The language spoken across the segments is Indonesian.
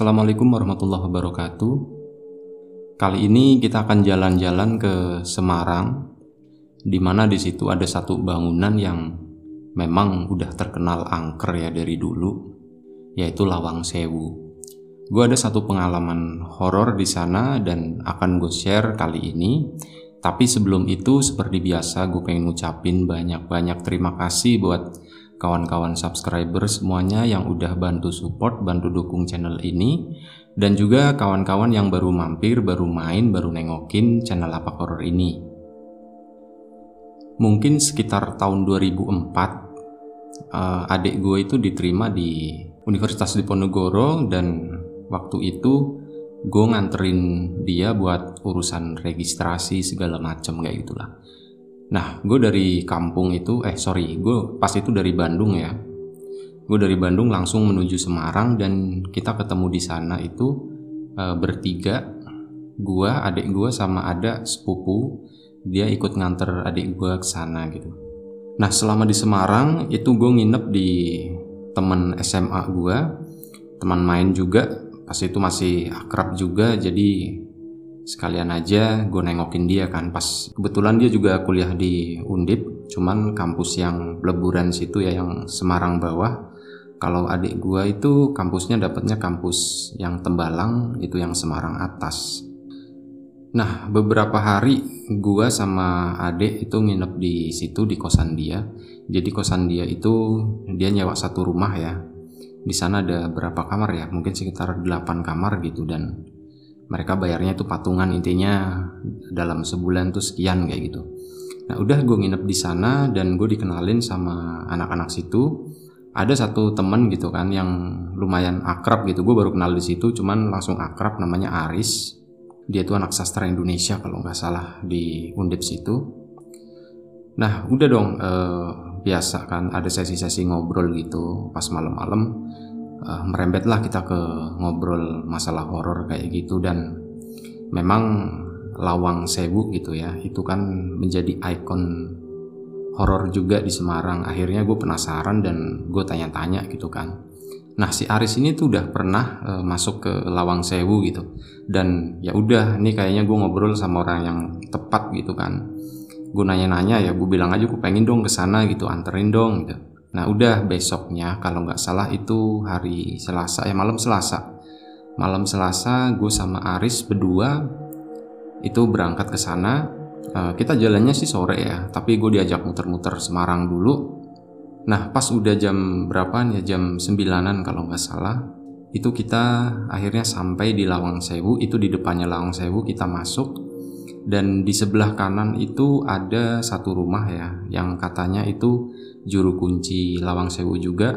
Assalamualaikum warahmatullahi wabarakatuh. Kali ini kita akan jalan-jalan ke Semarang, di mana di situ ada satu bangunan yang memang udah terkenal angker ya dari dulu, yaitu Lawang Sewu. Gue ada satu pengalaman horor di sana dan akan gue share kali ini. Tapi sebelum itu, seperti biasa, gue pengen ngucapin banyak-banyak terima kasih buat kawan-kawan subscriber semuanya yang udah bantu support, bantu dukung channel ini, dan juga kawan-kawan yang baru mampir, baru main, baru nengokin channel apa horror ini. Mungkin sekitar tahun 2004, uh, eh, adik gue itu diterima di Universitas Diponegoro dan waktu itu gue nganterin dia buat urusan registrasi segala macem kayak gitulah Nah, gue dari kampung itu, eh sorry, gue pas itu dari Bandung ya. Gue dari Bandung langsung menuju Semarang dan kita ketemu di sana itu e, bertiga. Gue, adik gue sama ada sepupu. Dia ikut nganter adik gue ke sana gitu. Nah, selama di Semarang itu gue nginep di temen SMA gue, teman main juga. Pas itu masih akrab juga, jadi sekalian aja gue nengokin dia kan. Pas kebetulan dia juga kuliah di Undip cuman kampus yang leburan situ ya yang Semarang bawah. Kalau adik gue itu kampusnya dapatnya kampus yang Tembalang itu yang Semarang atas. Nah beberapa hari gue sama adik itu nginep di situ di kosan dia. Jadi kosan dia itu dia nyewa satu rumah ya. Di sana ada berapa kamar ya? Mungkin sekitar 8 kamar gitu dan mereka bayarnya itu patungan intinya dalam sebulan tuh sekian kayak gitu. Nah udah gue nginep di sana dan gue dikenalin sama anak-anak situ. Ada satu temen gitu kan yang lumayan akrab gitu gue baru kenal di situ cuman langsung akrab namanya Aris. Dia tuh anak sastra Indonesia kalau nggak salah di Undip situ. Nah udah dong eh, biasa kan ada sesi-sesi ngobrol gitu pas malam-malam uh, merembetlah kita ke ngobrol masalah horor kayak gitu. Dan memang Lawang Sewu gitu ya itu kan menjadi ikon horor juga di Semarang. Akhirnya gue penasaran dan gue tanya-tanya gitu kan. Nah si Aris ini tuh udah pernah uh, masuk ke Lawang Sewu gitu. Dan ya udah ini kayaknya gue ngobrol sama orang yang tepat gitu kan. Gue nanya-nanya ya gue bilang aja gue pengen dong ke sana gitu anterin dong gitu Nah udah besoknya kalau nggak salah itu hari Selasa ya malam Selasa. Malam Selasa gue sama Aris berdua itu berangkat ke sana. Uh, kita jalannya sih sore ya tapi gue diajak muter-muter Semarang dulu. Nah pas udah jam berapa ya jam sembilanan kalau nggak salah itu kita akhirnya sampai di Lawang Sewu. Itu di depannya Lawang Sewu kita masuk. Dan di sebelah kanan itu ada satu rumah ya yang katanya itu juru kunci Lawang Sewu juga.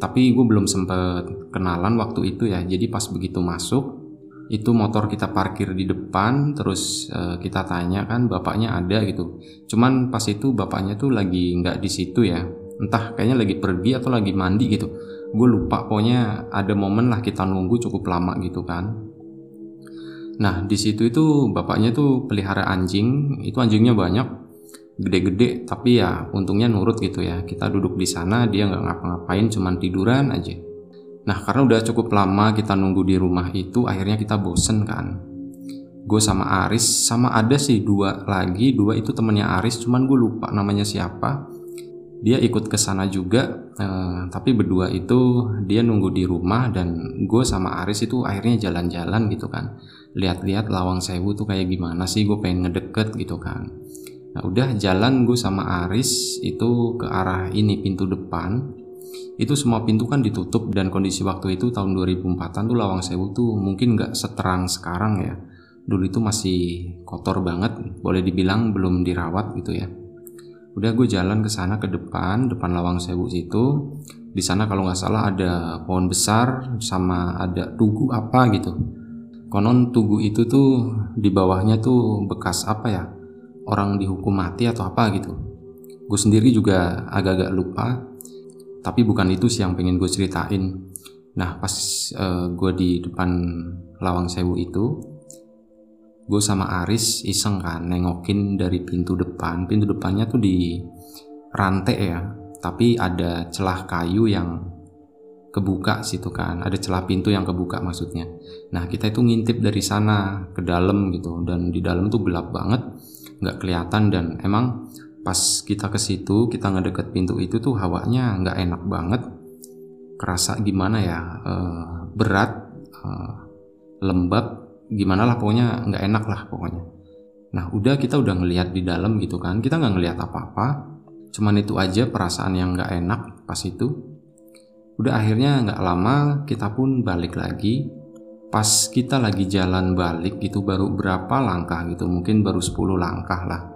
Tapi gue belum sempet kenalan waktu itu ya. Jadi pas begitu masuk itu motor kita parkir di depan terus uh, kita tanya kan bapaknya ada? gitu. Cuman pas itu bapaknya tuh lagi nggak di situ ya. Entah kayaknya lagi pergi atau lagi mandi gitu. Gue lupa pokoknya ada momen lah kita nunggu cukup lama gitu kan. Nah, di situ itu bapaknya tuh pelihara anjing, itu anjingnya banyak, gede-gede, tapi ya untungnya nurut gitu ya. Kita duduk di sana, dia nggak ngapa-ngapain, cuman tiduran aja. Nah, karena udah cukup lama kita nunggu di rumah itu, akhirnya kita bosen kan. Gue sama Aris, sama ada sih dua lagi, dua itu temennya Aris, cuman gue lupa namanya siapa. Dia ikut ke sana juga, eh, tapi berdua itu dia nunggu di rumah dan gue sama Aris itu akhirnya jalan-jalan gitu kan lihat-lihat lawang sewu tuh kayak gimana sih gue pengen ngedeket gitu kan nah udah jalan gue sama Aris itu ke arah ini pintu depan. Itu semua pintu kan ditutup dan kondisi waktu itu tahun 2004an tuh lawang sewu tuh mungkin nggak seterang sekarang ya. Dulu itu masih kotor banget boleh dibilang belum dirawat gitu ya. Udah gue jalan ke sana ke depan depan lawang sewu situ. Di sana kalau nggak salah ada pohon besar sama ada tugu apa gitu. Konon tugu itu tuh di bawahnya tuh bekas apa ya orang dihukum mati atau apa gitu. Gue sendiri juga agak-agak lupa tapi bukan itu sih yang pengen gue ceritain. Nah pas uh, gue di depan lawang sewu itu gue sama Aris iseng kan nengokin dari pintu depan. Pintu depannya tuh di rantai ya tapi ada celah kayu yang kebuka situ kan. Ada celah pintu yang kebuka maksudnya. Nah kita itu ngintip dari sana ke dalam gitu dan di dalam tuh gelap banget nggak kelihatan dan emang pas kita ke situ kita ngedeket pintu itu tuh hawanya nggak enak banget. Kerasa gimana ya uh, berat uh, lembab gimana lah pokoknya nggak enak lah pokoknya. Nah udah kita udah ngelihat di dalam gitu kan kita nggak ngelihat apa-apa. Cuman itu aja perasaan yang nggak enak pas itu. Udah akhirnya nggak lama kita pun balik lagi. Pas kita lagi jalan balik itu baru berapa langkah gitu, mungkin baru 10 langkah lah.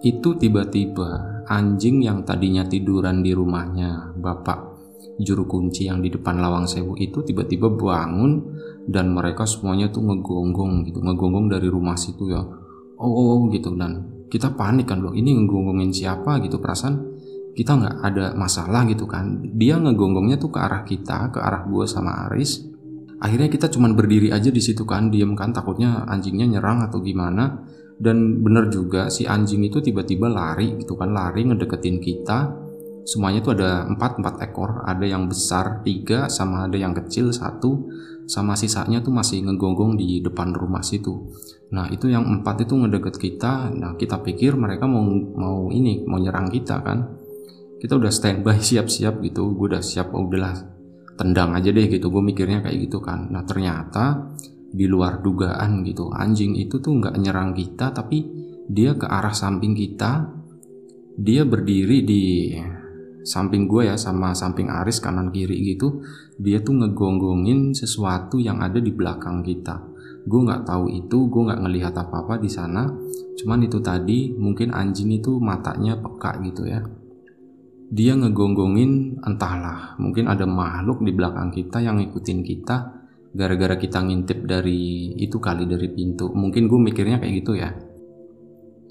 Itu tiba-tiba anjing yang tadinya tiduran di rumahnya bapak juru kunci yang di depan lawang sewu itu tiba-tiba bangun dan mereka semuanya tuh ngegonggong gitu, ngegonggong dari rumah situ ya. Oh, oh, oh gitu dan kita panik kan loh ini ngegonggongin siapa gitu perasaan kita nggak ada masalah gitu kan dia ngegonggongnya tuh ke arah kita ke arah gue sama Aris akhirnya kita cuman berdiri aja di situ kan diem kan takutnya anjingnya nyerang atau gimana. Dan bener juga si anjing itu tiba-tiba lari gitu kan lari ngedeketin kita. Semuanya tuh ada empat empat ekor. Ada yang besar tiga sama ada yang kecil satu. Sama sisanya tuh masih ngegonggong di depan rumah situ. Nah itu yang empat itu ngedeket kita. Nah kita pikir mereka mau mau ini mau nyerang kita kan. Kita udah standby siap-siap gitu. Gue udah siap oh, udahlah tendang aja deh gitu gue mikirnya kayak gitu kan. Nah ternyata di luar dugaan gitu anjing itu tuh nggak nyerang kita tapi dia ke arah samping kita. Dia berdiri di samping gue ya sama samping Aris kanan kiri gitu. Dia tuh ngegonggongin sesuatu yang ada di belakang kita. Gue nggak tahu itu gue nggak ngelihat apa apa di sana. Cuman itu tadi mungkin anjing itu matanya peka gitu ya dia ngegonggongin entahlah mungkin ada makhluk di belakang kita yang ngikutin kita gara-gara kita ngintip dari itu kali dari pintu. Mungkin gue mikirnya kayak gitu ya.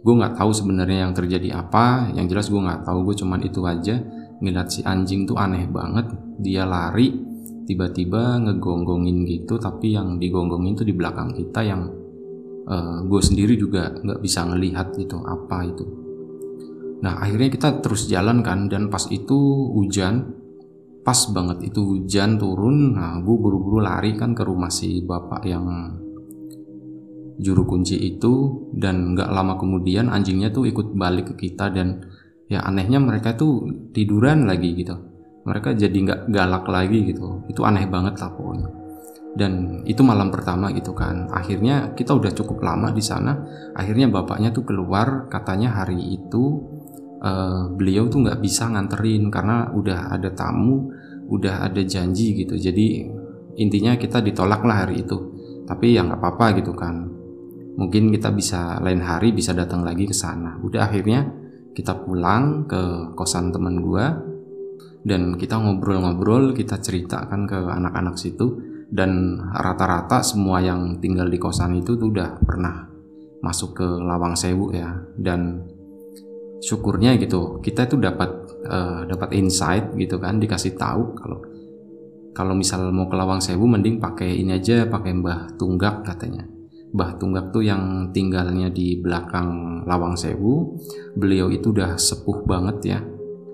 Gue nggak tahu sebenarnya yang terjadi apa. Yang jelas gue nggak tahu gue cuman itu aja. Ngeliat si anjing tuh aneh banget. Dia lari tiba-tiba ngegonggongin gitu tapi yang digonggongin tuh di belakang kita yang uh, eh, gue sendiri juga nggak bisa ngelihat gitu apa itu Nah akhirnya kita terus jalan kan dan pas itu hujan pas banget itu hujan turun nah gue buru-buru lari kan ke rumah si bapak yang juru kunci itu dan nggak lama kemudian anjingnya tuh ikut balik ke kita dan ya anehnya mereka tuh tiduran lagi gitu. Mereka jadi nggak galak lagi gitu. Itu aneh banget lah pokoknya. Dan itu malam pertama gitu kan. Akhirnya kita udah cukup lama di sana. Akhirnya bapaknya tuh keluar katanya hari itu uh, beliau tuh nggak bisa nganterin karena udah ada tamu, udah ada janji gitu. Jadi intinya kita ditolak lah hari itu. Tapi ya nggak apa-apa gitu kan. Mungkin kita bisa lain hari bisa datang lagi ke sana. Udah akhirnya kita pulang ke kosan teman gua dan kita ngobrol-ngobrol, kita ceritakan ke anak-anak situ dan rata-rata semua yang tinggal di kosan itu tuh udah pernah masuk ke Lawang Sewu ya dan syukurnya gitu kita itu dapat uh, dapat insight gitu kan dikasih tahu kalau kalau misal mau ke Lawang Sewu mending pakai ini aja pakai Mbah Tunggak katanya. Mbah Tunggak tuh yang tinggalnya di belakang Lawang Sewu beliau itu udah sepuh banget ya.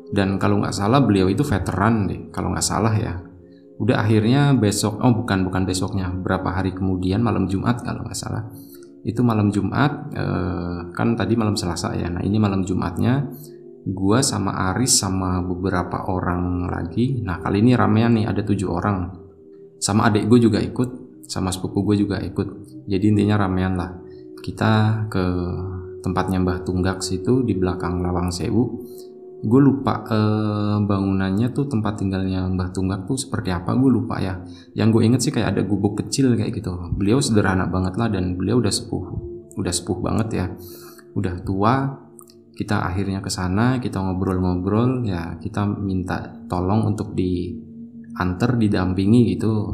Dan kalau nggak salah beliau itu veteran deh kalau nggak salah ya. Udah akhirnya besok oh bukan bukan besoknya berapa hari kemudian malam Jumat kalau nggak salah itu malam Jumat eh, kan tadi malam Selasa ya. Nah ini malam Jumatnya gua sama Aris sama beberapa orang lagi. Nah kali ini ramean nih ada tujuh orang. Sama adik gue juga ikut sama sepupu gue juga ikut. Jadi intinya ramean lah. Kita ke tempatnya Mbah Tunggak situ di belakang Lawang Sewu gue lupa eh, bangunannya tuh tempat tinggalnya Mbah Tunggak tuh seperti apa gue lupa ya. Yang gue inget sih kayak ada gubuk kecil kayak gitu. Beliau sederhana banget lah dan beliau udah sepuh udah sepuh banget ya. Udah tua kita akhirnya ke sana kita ngobrol-ngobrol ya kita minta tolong untuk diantar didampingi gitu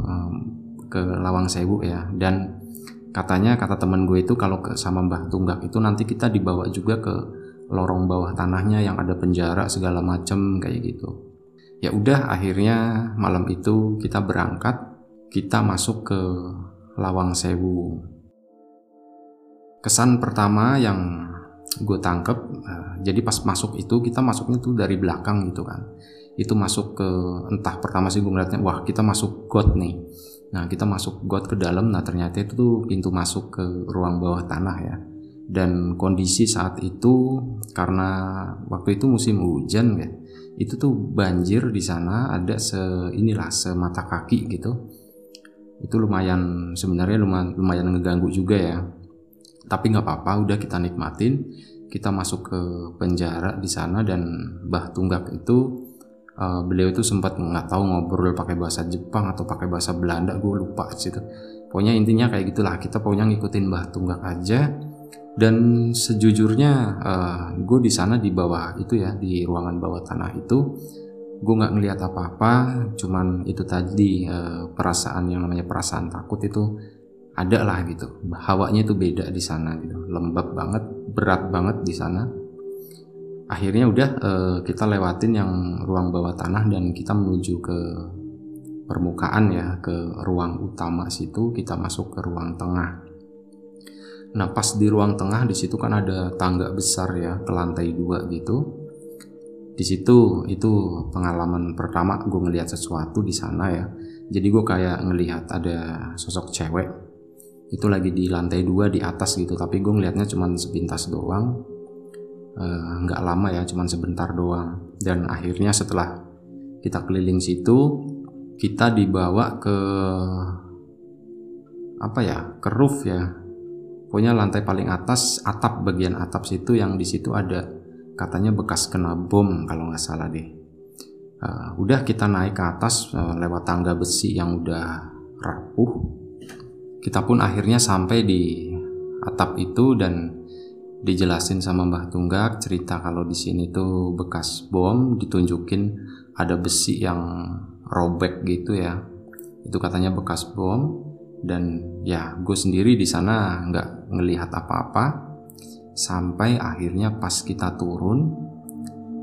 ke Lawang Sewu ya. Dan katanya kata teman gue itu kalau ke sama Mbah Tunggak itu nanti kita dibawa juga ke lorong bawah tanahnya yang ada penjara segala macem kayak gitu. Ya udah akhirnya malam itu kita berangkat, kita masuk ke Lawang Sewu. Kesan pertama yang gue tangkep, uh, jadi pas masuk itu kita masuknya tuh dari belakang gitu kan. itu masuk ke entah pertama sih gue ngeliatnya wah kita masuk got nih nah kita masuk got ke dalam nah ternyata itu tuh pintu masuk ke ruang bawah tanah ya dan kondisi saat itu karena waktu itu musim hujan ya itu tuh banjir di sana ada se inilah semata kaki gitu. Itu lumayan sebenarnya lumayan lumayan ngeganggu juga ya. Tapi nggak apa-apa udah kita nikmatin kita masuk ke penjara di sana dan Bah Tunggak itu uh, beliau itu sempat nggak tahu ngobrol pakai bahasa Jepang atau pakai bahasa Belanda gue lupa situ pokoknya intinya kayak gitulah kita pokoknya ngikutin Bah Tunggak aja dan sejujurnya uh, gue di sana di bawah itu ya di ruangan bawah tanah itu gue nggak ngelihat apa-apa. Cuman itu tadi uh, perasaan yang namanya perasaan takut itu ada lah gitu. Hawanya itu beda di sana gitu. Lembab banget berat banget di sana. Akhirnya udah uh, kita lewatin yang ruang bawah tanah dan kita menuju ke permukaan ya ke ruang utama situ. Kita masuk ke ruang tengah nah pas di ruang tengah di situ kan ada tangga besar ya ke lantai dua gitu. Di situ itu pengalaman pertama gue ngelihat sesuatu di sana ya. Jadi gue kayak ngelihat ada sosok cewek. Itu lagi di lantai dua di atas gitu. Tapi gue ngelihatnya cuma sepintas doang. Eh, nggak lama ya cuma sebentar doang. Dan akhirnya setelah kita keliling situ kita dibawa ke apa ya ke roof ya pokoknya lantai paling atas atap bagian atap situ yang di situ ada. Katanya bekas kena bom kalau nggak salah deh. Uh, udah kita naik ke atas uh, lewat tangga besi yang udah rapuh. Kita pun akhirnya sampai di atap itu dan dijelasin sama Mbah Tunggak cerita kalau di sini tuh bekas bom ditunjukin ada besi yang robek gitu ya. Itu katanya bekas bom dan ya gue sendiri di sana nggak ngelihat apa-apa. Sampai akhirnya pas kita turun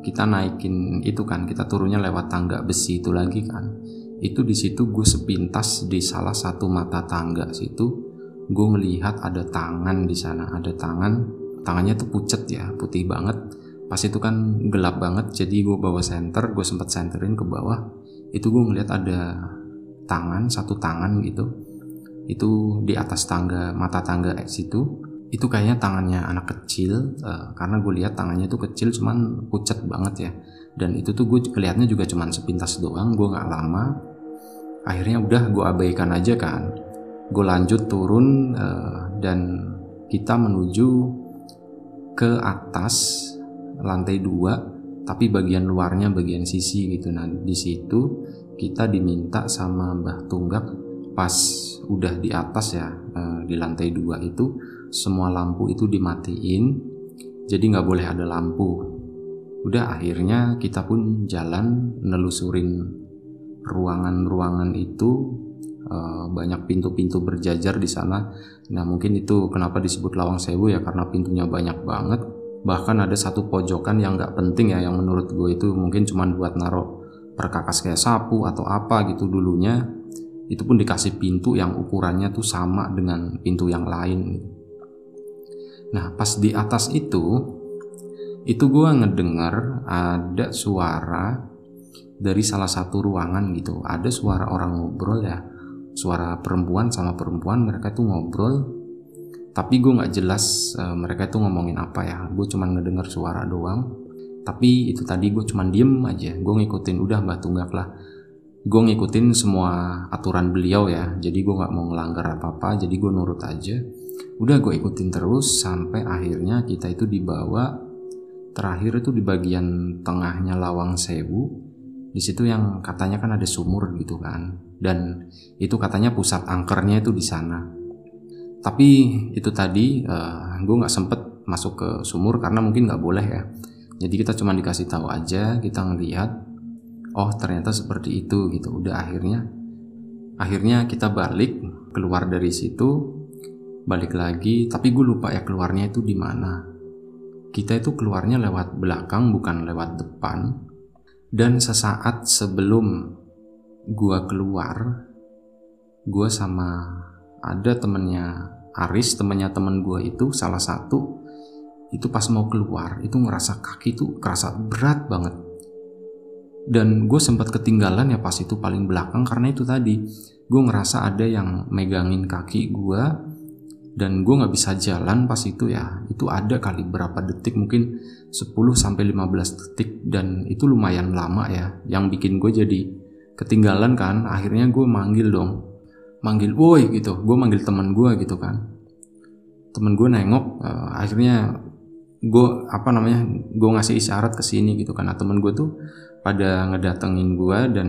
kita naikin itu kan kita turunnya lewat tangga besi itu lagi kan. Itu di situ gue sepintas di salah satu mata tangga situ gue melihat ada tangan di sana. Ada tangan tangannya tuh pucet ya putih banget. Pas itu kan gelap banget jadi gue bawa senter gue sempat senterin ke bawah. Itu gue ngeliat ada tangan satu tangan gitu itu di atas tangga mata tangga situ. Itu kayaknya tangannya anak kecil uh, karena gue lihat tangannya tuh kecil cuman pucat banget ya. Dan itu tuh gue kelihatnya juga cuman sepintas doang gue nggak lama. Akhirnya udah gue abaikan aja kan. Gue lanjut turun uh, dan kita menuju ke atas lantai dua tapi bagian luarnya bagian sisi gitu. Nah di situ kita diminta sama Mbah Tunggak pas udah di atas ya uh, di lantai dua itu semua lampu itu dimatiin jadi nggak boleh ada lampu. Udah akhirnya kita pun jalan nelusurin ruangan-ruangan itu uh, banyak pintu-pintu berjajar di sana. Nah mungkin itu kenapa disebut lawang sewu ya karena pintunya banyak banget. Bahkan ada satu pojokan yang nggak penting ya yang menurut gue itu mungkin cuma buat naruh perkakas kayak sapu atau apa gitu dulunya itu pun dikasih pintu yang ukurannya tuh sama dengan pintu yang lain Nah, pas di atas itu, itu gue ngedengar ada suara dari salah satu ruangan gitu. Ada suara orang ngobrol ya, suara perempuan sama perempuan mereka tuh ngobrol. Tapi gue nggak jelas uh, mereka tuh ngomongin apa ya. Gue cuma ngedengar suara doang. Tapi itu tadi gue cuma diem aja. Gue ngikutin udah mbak tunggak lah. Gue ngikutin semua aturan beliau ya. Jadi gue nggak mau ngelanggar apa-apa. Jadi gue nurut aja. Udah gue ikutin terus sampai akhirnya kita itu dibawa terakhir itu di bagian tengahnya Lawang Sewu. Di situ yang katanya kan ada sumur gitu kan. Dan itu katanya pusat angkernya itu di sana. Tapi itu tadi uh, gue nggak sempet masuk ke sumur karena mungkin nggak boleh ya. Jadi kita cuma dikasih tahu aja kita ngelihat oh ternyata seperti itu gitu. Udah akhirnya akhirnya kita balik keluar dari situ balik lagi. Tapi gue lupa ya keluarnya itu di mana. Kita itu keluarnya lewat belakang bukan lewat depan. Dan sesaat sebelum gue keluar gue sama ada temennya Aris temennya temen gue itu salah satu itu pas mau keluar itu ngerasa kaki itu kerasa berat banget dan gue sempat ketinggalan ya pas itu paling belakang karena itu tadi. Gue ngerasa ada yang megangin kaki gue dan gue nggak bisa jalan pas itu ya. Itu ada kali berapa detik mungkin 10 sampai 15 detik dan itu lumayan lama ya. Yang bikin gue jadi ketinggalan kan akhirnya gue manggil dong. Manggil woi gitu. Gue manggil teman gue gitu kan. Temen gue nengok uh, akhirnya gue apa namanya gue ngasih isyarat ke sini gitu nah, temen gue tuh pada ngedatengin gue dan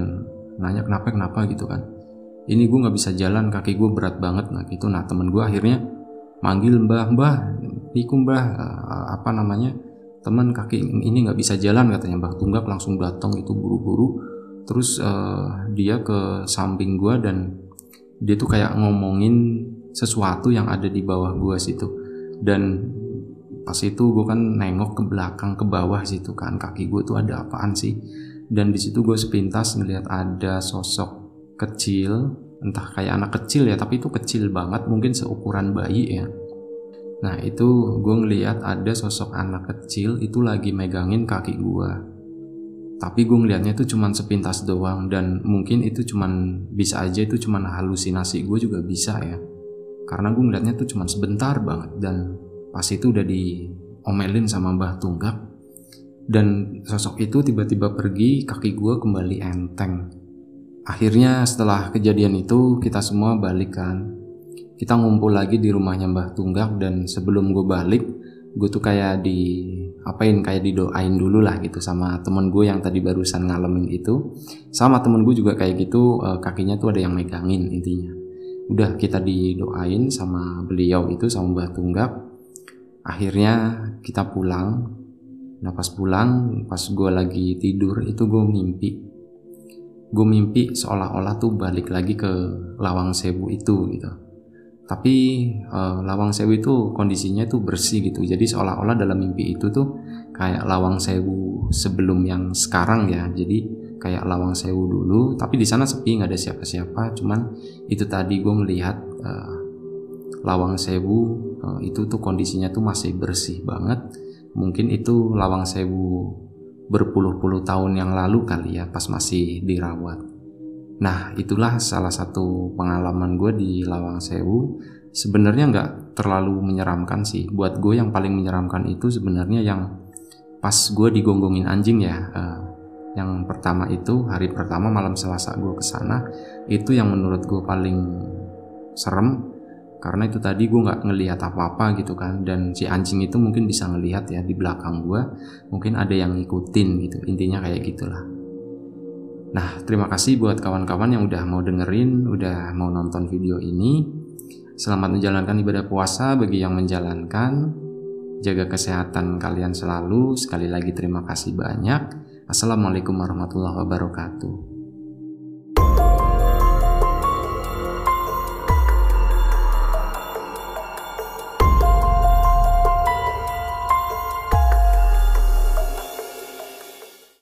nanya kenapa kenapa gitu kan. Ini gue nggak bisa jalan kaki gue berat banget. Nah gitu. Nah temen gue akhirnya manggil mbah mbah niku mbah. Uh, apa namanya? Teman kaki ini nggak bisa jalan katanya. Mbah tunggak langsung datang itu buru-buru. Terus uh, dia ke samping gue dan dia tuh kayak ngomongin sesuatu yang ada di bawah gue situ. Dan pas itu gue kan nengok ke belakang ke bawah situ kan. Kaki gue tuh ada apaan sih dan di situ gue sepintas ngelihat ada sosok kecil entah kayak anak kecil ya tapi itu kecil banget mungkin seukuran bayi ya. Nah itu gue ngelihat ada sosok anak kecil itu lagi megangin kaki gue tapi gue ngelihatnya itu cuman sepintas doang dan mungkin itu cuman bisa aja itu cuman halusinasi gue juga bisa ya. Karena gue ngeliatnya tuh cuman sebentar banget dan pas itu udah diomelin sama Mbah Tunggak dan sosok itu tiba-tiba pergi kaki gue kembali enteng. Akhirnya setelah kejadian itu kita semua balik kan. Kita ngumpul lagi di rumahnya Mbah Tunggak dan sebelum gue balik gue tuh kayak di apain kayak didoain dulu lah gitu sama temen gue yang tadi barusan ngalamin itu. Sama temen gue juga kayak gitu eh, kakinya tuh ada yang megangin intinya. Udah kita didoain sama beliau itu sama Mbah Tunggak. Akhirnya kita pulang nah pas pulang pas gue lagi tidur itu gue mimpi. Gue mimpi seolah-olah tuh balik lagi ke lawang sewu itu gitu. Tapi uh, lawang sewu itu kondisinya tuh bersih gitu. Jadi seolah-olah dalam mimpi itu tuh kayak lawang sewu sebelum yang sekarang ya. Jadi kayak lawang sewu dulu tapi di sana sepi nggak ada siapa-siapa. Cuman itu tadi gue melihat uh, lawang sewu uh, itu tuh kondisinya tuh masih bersih banget mungkin itu lawang sewu berpuluh-puluh tahun yang lalu kali ya pas masih dirawat. Nah itulah salah satu pengalaman gue di lawang sewu. Sebenarnya nggak terlalu menyeramkan sih. Buat gue yang paling menyeramkan itu sebenarnya yang pas gue digonggongin anjing ya uh, yang pertama itu hari pertama malam selasa gue ke sana itu yang menurut gue paling serem karena itu tadi gue nggak ngelihat apa-apa gitu kan. Dan si anjing itu mungkin bisa ngelihat ya di belakang gue mungkin ada yang ngikutin gitu. Intinya kayak gitulah. Nah terima kasih buat kawan-kawan yang udah mau dengerin udah mau nonton video ini. Selamat menjalankan ibadah puasa bagi yang menjalankan. Jaga kesehatan kalian selalu. Sekali lagi terima kasih banyak. Assalamualaikum warahmatullahi wabarakatuh